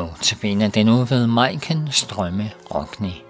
Notabene den nu ved Maiken Strømme Rockney.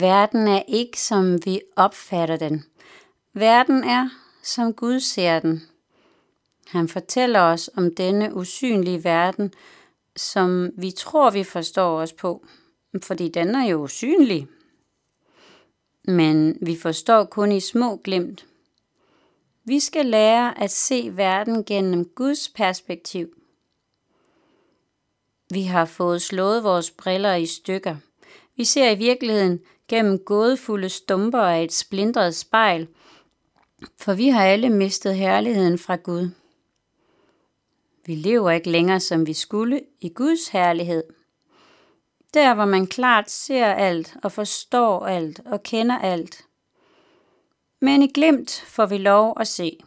Verden er ikke, som vi opfatter den. Verden er, som Gud ser den. Han fortæller os om denne usynlige verden, som vi tror, vi forstår os på, fordi den er jo usynlig. Men vi forstår kun i små glimt. Vi skal lære at se verden gennem Guds perspektiv. Vi har fået slået vores briller i stykker. Vi ser i virkeligheden gennem gådefulde stumper af et splindret spejl, for vi har alle mistet herligheden fra Gud. Vi lever ikke længere, som vi skulle, i Guds herlighed. Der, hvor man klart ser alt og forstår alt og kender alt. Men i glimt får vi lov at se.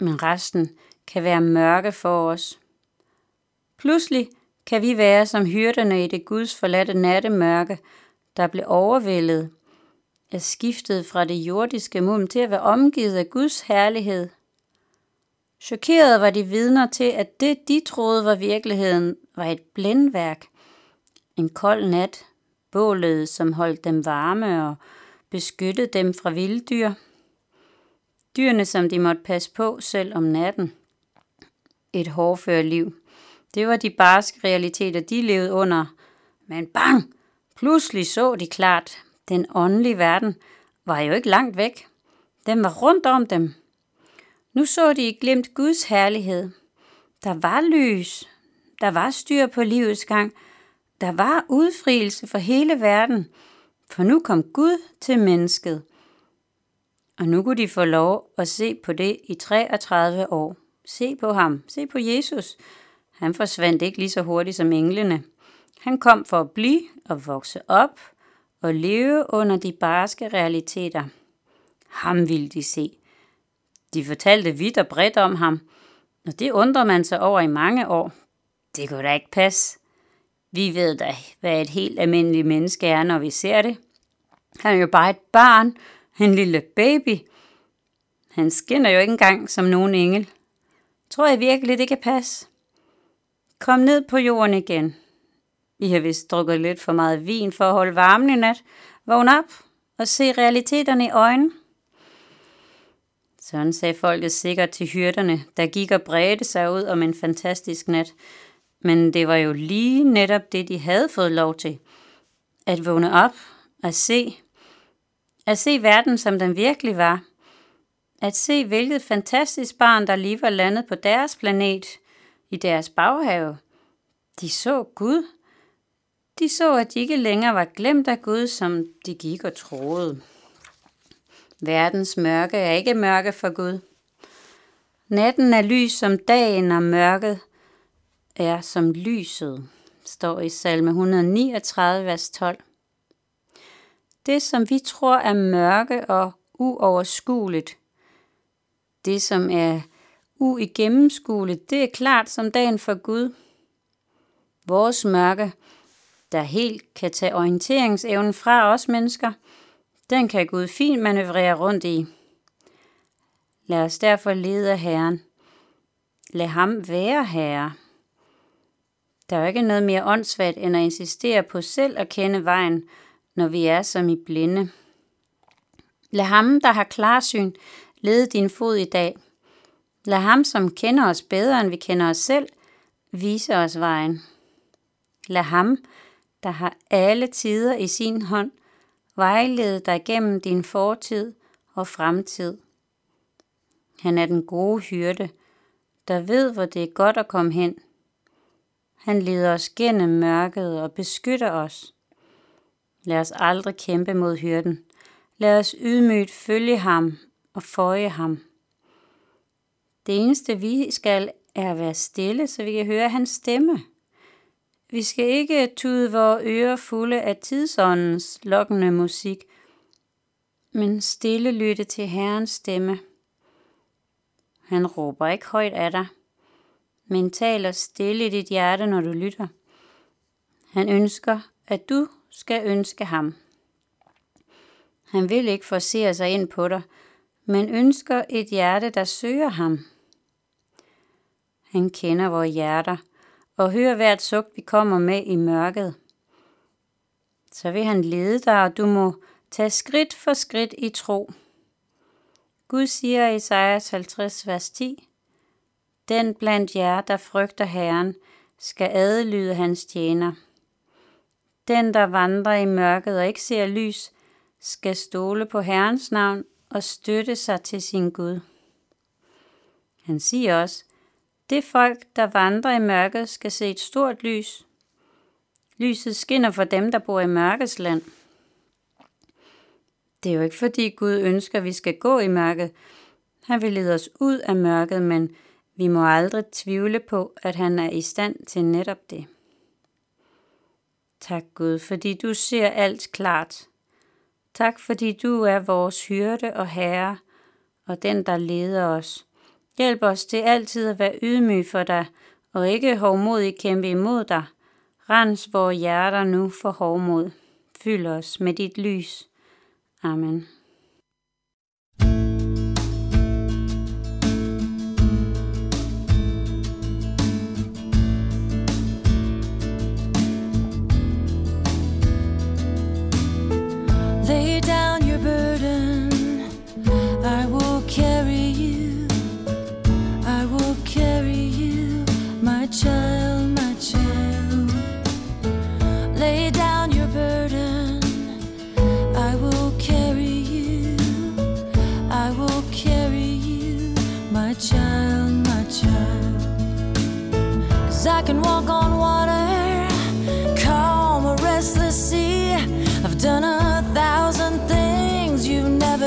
Men resten kan være mørke for os. Pludselig kan vi være som hyrderne i det Guds forladte nattemørke, der blev overvældet af skiftet fra det jordiske mum til at være omgivet af Guds herlighed. Chokeret var de vidner til, at det, de troede var virkeligheden, var et blændværk. En kold nat, bålet, som holdt dem varme og beskyttede dem fra vilddyr. Dyrene, som de måtte passe på selv om natten. Et hårdført liv. Det var de barske realiteter, de levede under. Men bang! Pludselig så de klart, den åndelige verden var jo ikke langt væk. Den var rundt om dem. Nu så de i glimt Guds herlighed. Der var lys. Der var styr på livets gang. Der var udfrielse for hele verden. For nu kom Gud til mennesket. Og nu kunne de få lov at se på det i 33 år. Se på ham. Se på Jesus. Han forsvandt ikke lige så hurtigt som englene. Han kom for at blive og vokse op og leve under de barske realiteter. Ham ville de se. De fortalte vidt og bredt om ham, og det undrer man sig over i mange år. Det kunne da ikke passe. Vi ved da, hvad et helt almindeligt menneske er, når vi ser det. Han er jo bare et barn, en lille baby. Han skinner jo ikke engang som nogen engel. Tror jeg virkelig, det kan passe? Kom ned på jorden igen. I har vist drukket lidt for meget vin for at holde varmen i nat. Vågn op og se realiteterne i øjnene. Sådan sagde folket sikkert til hyrderne, der gik og bredte sig ud om en fantastisk nat. Men det var jo lige netop det, de havde fået lov til. At vågne op og se. At se verden, som den virkelig var. At se, hvilket fantastisk barn, der lige var landet på deres planet, i deres baghave. De så Gud. De så, at de ikke længere var glemt af Gud, som de gik og troede. Verdens mørke er ikke mørke for Gud. Natten er lys som dagen, og mørket er som lyset, står i salme 139, vers 12. Det, som vi tror er mørke og uoverskueligt, det, som er uigennemskueligt, det er klart som dagen for Gud. Vores mørke, der helt kan tage orienteringsevnen fra os mennesker – den kan Gud fint manøvrere rundt i. Lad os derfor lede af Herren. Lad ham være herre. Der er jo ikke noget mere åndssvagt, end at insistere på selv at kende vejen, når vi er som i blinde. Lad ham, der har klarsyn, lede din fod i dag. Lad ham, som kender os bedre, end vi kender os selv, vise os vejen. Lad ham, der har alle tider i sin hånd, vejlede dig gennem din fortid og fremtid. Han er den gode hyrde, der ved, hvor det er godt at komme hen. Han leder os gennem mørket og beskytter os. Lad os aldrig kæmpe mod hyrden. Lad os ydmygt følge ham og føje ham. Det eneste vi skal er at være stille, så vi kan høre hans stemme. Vi skal ikke tude vores ører fulde af tidsåndens lokkende musik, men stille lytte til Herrens stemme. Han råber ikke højt af dig, men taler stille i dit hjerte, når du lytter. Han ønsker, at du skal ønske ham. Han vil ikke forsere sig ind på dig, men ønsker et hjerte, der søger ham. Han kender vores hjerter, og hør hvert suk, vi kommer med i mørket. Så vil han lede dig, og du må tage skridt for skridt i tro. Gud siger i Isaias 50, vers 10, Den blandt jer, der frygter Herren, skal adlyde hans tjener. Den, der vandrer i mørket og ikke ser lys, skal stole på Herrens navn og støtte sig til sin Gud. Han siger også, det folk, der vandrer i mørket, skal se et stort lys. Lyset skinner for dem, der bor i mørkets land. Det er jo ikke fordi Gud ønsker, at vi skal gå i mørket. Han vil lede os ud af mørket, men vi må aldrig tvivle på, at han er i stand til netop det. Tak Gud, fordi du ser alt klart. Tak fordi du er vores hyrde og herre, og den, der leder os. Hjælp os til altid at være ydmyg for dig, og ikke hovmodigt kæmpe imod dig. Rens vores hjerter nu for hovmod. Fyld os med dit lys. Amen.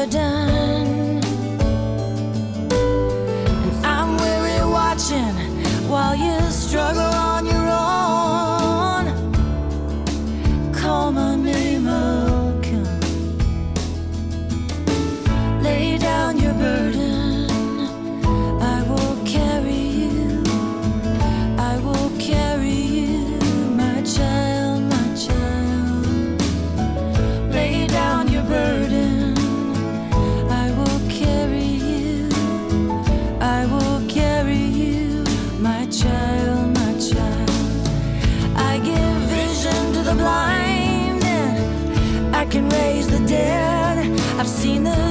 done. can raise the dead. I've seen the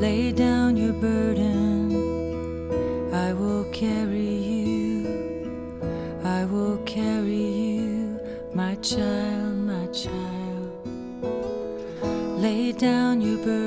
Lay down your burden, I will carry you, I will carry you, my child, my child. Lay down your burden.